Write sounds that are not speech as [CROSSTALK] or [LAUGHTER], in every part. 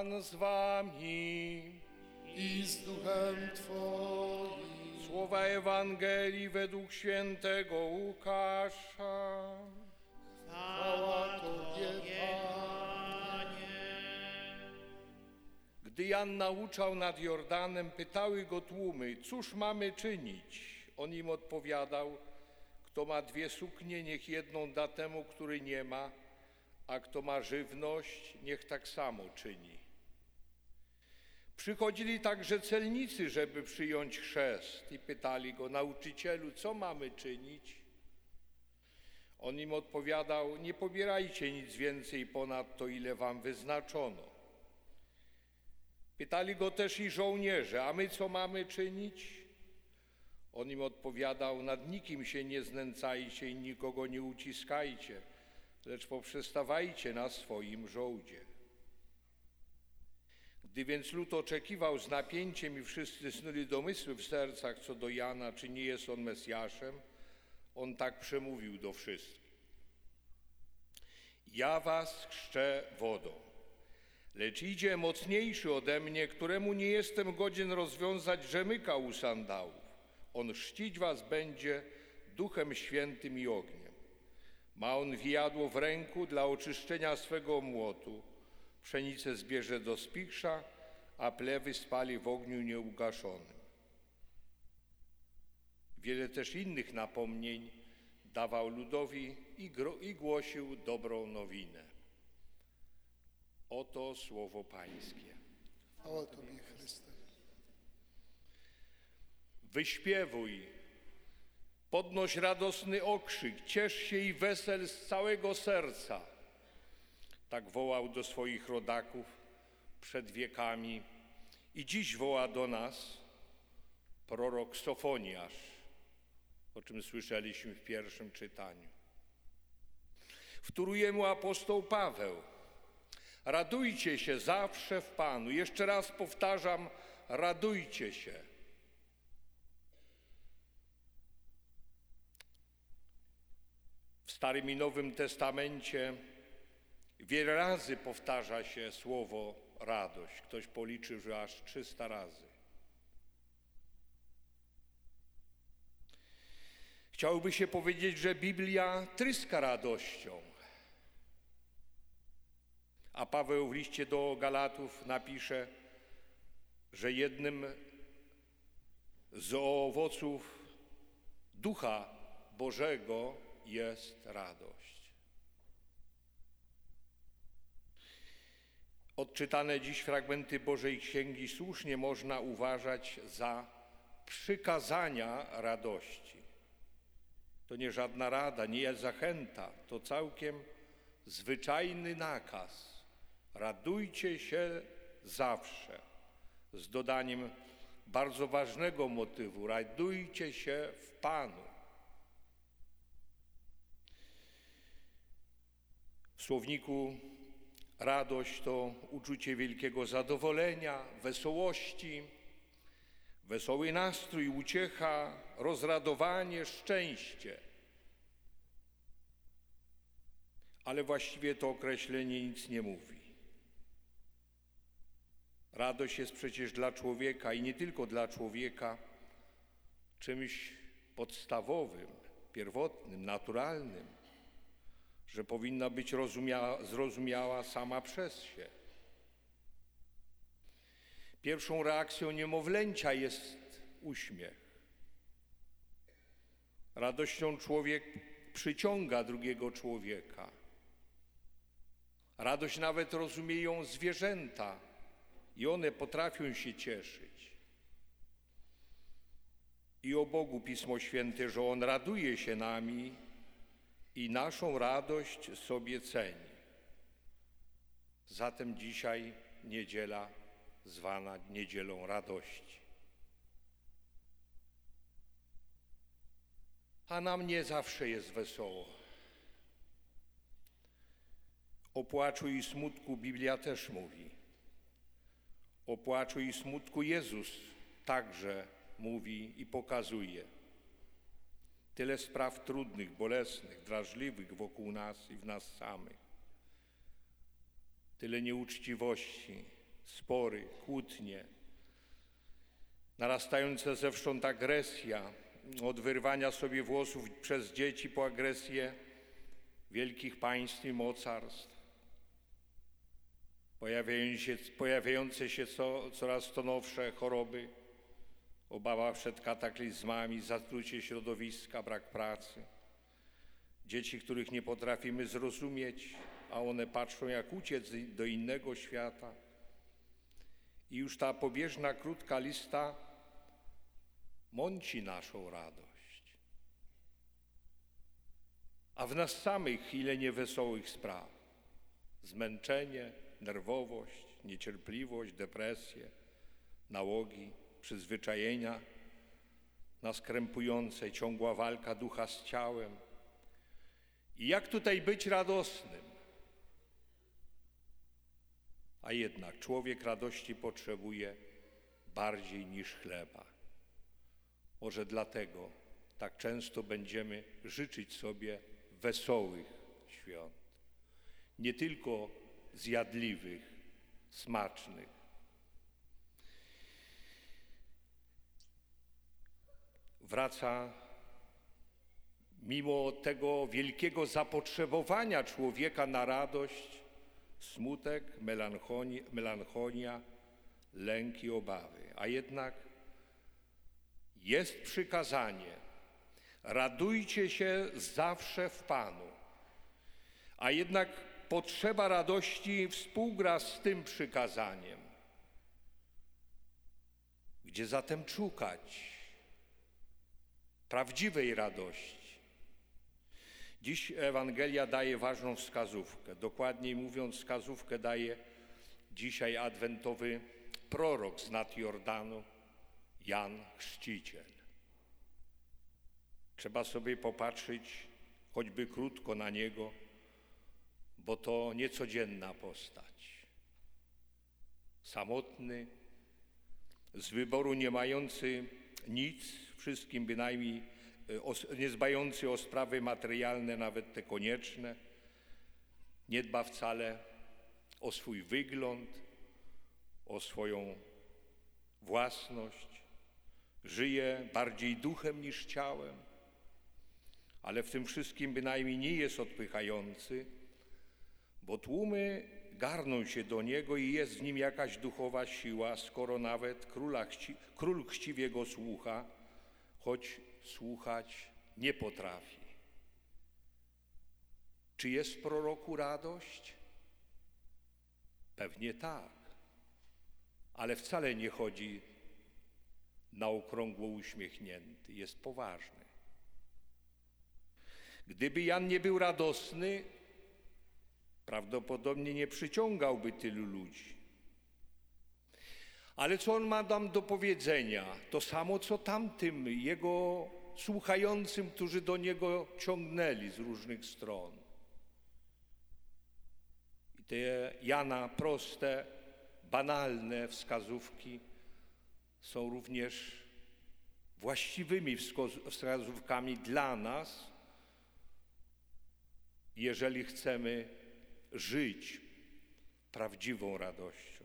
Pan z wami. i z duchem Twoim. Słowa Ewangelii według świętego Łukasza. Chwała Tobie, Gdy Jan nauczał nad Jordanem, pytały go tłumy, cóż mamy czynić? On im odpowiadał, kto ma dwie suknie, niech jedną da temu, który nie ma, a kto ma żywność, niech tak samo czyni. Przychodzili także celnicy, żeby przyjąć chrzest i pytali go, nauczycielu, co mamy czynić? On im odpowiadał, nie pobierajcie nic więcej ponad to, ile wam wyznaczono. Pytali go też i żołnierze, a my co mamy czynić? On im odpowiadał, nad nikim się nie znęcajcie i nikogo nie uciskajcie, lecz poprzestawajcie na swoim żołdzie. Gdy więc lud oczekiwał z napięciem i wszyscy snuli domysły w sercach co do Jana, czy nie jest on Mesjaszem, on tak przemówił do wszystkich. Ja was chrzczę wodą, lecz idzie mocniejszy ode mnie, któremu nie jestem godzien rozwiązać rzemyka u sandałów. On chrzcić was będzie duchem świętym i ogniem. Ma on wijadło w ręku dla oczyszczenia swego młotu. Pszenicę zbierze do spichrza, a plewy spali w ogniu nieugaszonym. Wiele też innych napomnień dawał ludowi i, i głosił dobrą nowinę. Oto słowo Pańskie. chwała Tobie, Chryste. Wyśpiewuj, podnoś radosny okrzyk, ciesz się i wesel z całego serca. Tak wołał do swoich rodaków przed wiekami i dziś woła do nas prorok Sofoniasz, o czym słyszeliśmy w pierwszym czytaniu. Wtóruje mu apostoł Paweł. Radujcie się zawsze w Panu. Jeszcze raz powtarzam, radujcie się. W Starym i Nowym Testamencie wiele razy powtarza się słowo radość. Ktoś policzył, że aż 300 razy. Chciałoby się powiedzieć, że Biblia tryska radością. A Paweł w liście do Galatów napisze, że jednym z owoców Ducha Bożego jest radość. Odczytane dziś fragmenty Bożej Księgi słusznie można uważać za przykazania radości. To nie żadna rada, nie jest zachęta, to całkiem zwyczajny nakaz. Radujcie się zawsze, z dodaniem bardzo ważnego motywu: radujcie się w Panu. W słowniku radość to uczucie wielkiego zadowolenia, wesołości, wesoły nastrój, uciecha, rozradowanie, szczęście. Ale właściwie to określenie nic nie mówi. Radość jest przecież dla człowieka i nie tylko dla człowieka czymś podstawowym, pierwotnym, naturalnym, że powinna być rozumiała, zrozumiała sama przez się. Pierwszą reakcją niemowlęcia jest uśmiech. Radością człowiek przyciąga drugiego człowieka. Radość nawet rozumieją zwierzęta i one potrafią się cieszyć. I o Bogu Pismo Święte, że On raduje się nami i naszą radość sobie ceni. Zatem dzisiaj niedziela zwana niedzielą radości. A nam nie zawsze jest wesoło. O płaczu i smutku Biblia też mówi. O płaczu i smutku Jezus także mówi i pokazuje. Tyle spraw trudnych, bolesnych, drażliwych wokół nas i w nas samych. Tyle nieuczciwości, spory, kłótnie, narastająca zewsząd agresja, od wyrwania sobie włosów przez dzieci po agresję wielkich państw i mocarstw, pojawiające się, pojawiające się co, coraz to nowsze choroby, obawa przed kataklizmami, zatrucie środowiska, brak pracy, dzieci, których nie potrafimy zrozumieć, a one patrzą jak uciec do innego świata. I już ta pobieżna, krótka lista mąci naszą radość. A w nas samych ile niewesołych spraw. Zmęczenie, nerwowość, niecierpliwość, depresje, nałogi, przyzwyczajenia nas krępujące, ciągła walka ducha z ciałem. I jak tutaj być radosnym? A jednak człowiek radości potrzebuje bardziej niż chleba. Może dlatego tak często będziemy życzyć sobie wesołych świąt, nie tylko zjadliwych, smacznych. Wraca mimo tego wielkiego zapotrzebowania człowieka na radość, smutek, melancholia, melancholia lęk i obawy. A jednak jest przykazanie: radujcie się zawsze w Panu. A jednak potrzeba radości współgra z tym przykazaniem. Gdzie zatem szukać prawdziwej radości? Dziś Ewangelia daje ważną wskazówkę. Dokładniej mówiąc, wskazówkę daje dzisiaj adwentowy prorok z nad Jordanu, Jan Chrzciciel. Trzeba sobie popatrzeć choćby krótko na niego, bo to niecodzienna postać. Samotny, z wyboru nie mający nic, wszystkim bynajmniej e, nie dbający o sprawy materialne, nawet te konieczne, nie dba wcale o swój wygląd, o swoją własność, żyje bardziej duchem niż ciałem, ale w tym wszystkim bynajmniej nie jest odpychający, bo tłumy garną się do niego i jest w nim jakaś duchowa siła, skoro nawet króla chci, król chciwie go słucha, choć słuchać nie potrafi. Czy jest w proroku radość? Pewnie tak, ale wcale nie chodzi na okrągło uśmiechnięty, jest poważny. Gdyby Jan nie był radosny, prawdopodobnie nie przyciągałby tylu ludzi. Ale co on ma tam do powiedzenia? To samo, co tamtym jego słuchającym, którzy do niego ciągnęli z różnych stron. I te Jana proste, banalne wskazówki są również właściwymi wskazówkami dla nas, jeżeli chcemy żyć prawdziwą radością.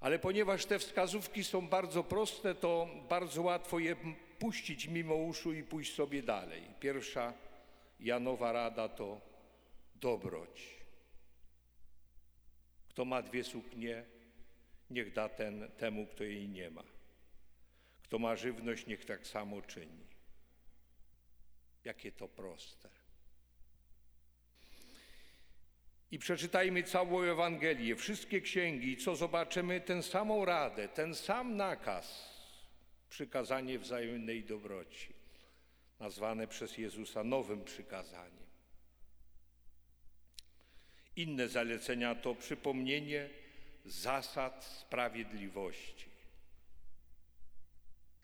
Ale ponieważ te wskazówki są bardzo proste, to bardzo łatwo je puścić mimo uszu i pójść sobie dalej. Pierwsza Janowa rada to dobroć. Kto ma dwie suknie, niech da ten, temu, kto jej nie ma. Kto ma żywność, niech tak samo czyni. Jakie to proste. I przeczytajmy całą Ewangelię, wszystkie księgi, i co zobaczymy, tę samą radę, ten sam nakaz, przykazanie wzajemnej dobroci, nazwane przez Jezusa nowym przykazaniem. Inne zalecenia to przypomnienie zasad sprawiedliwości.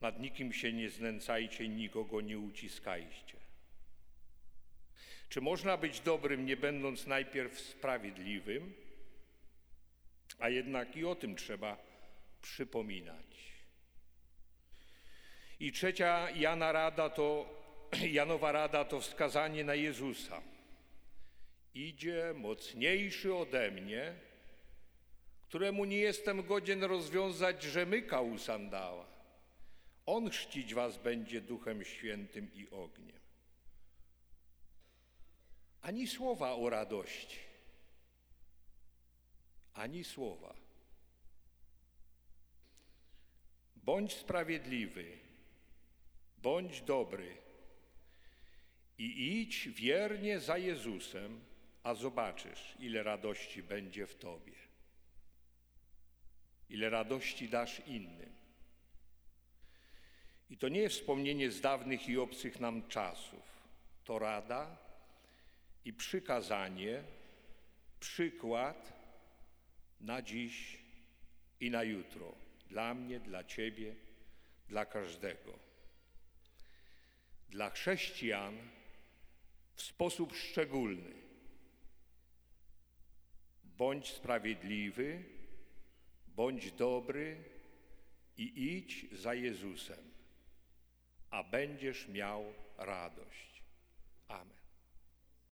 Nad nikim się nie znęcajcie, nikogo nie uciskajcie. Czy można być dobrym, nie będąc najpierw sprawiedliwym? A jednak i o tym trzeba przypominać. I trzecia Jana rada to, [CLEARS THROAT] Janowa rada to wskazanie na Jezusa. Idzie mocniejszy ode mnie, któremu nie jestem godzien rozwiązać rzemyka u sandała. On chrzcić was będzie Duchem Świętym i ogniem. Ani słowa o radości, ani słowa. Bądź sprawiedliwy, bądź dobry i idź wiernie za Jezusem, a zobaczysz, ile radości będzie w Tobie. Ile radości dasz innym. I to nie jest wspomnienie z dawnych i obcych nam czasów. To rada i przykazanie, przykład na dziś i na jutro. Dla mnie, dla Ciebie, dla każdego. Dla chrześcijan w sposób szczególny. Bądź sprawiedliwy, bądź dobry i idź za Jezusem, a będziesz miał radość. Amen.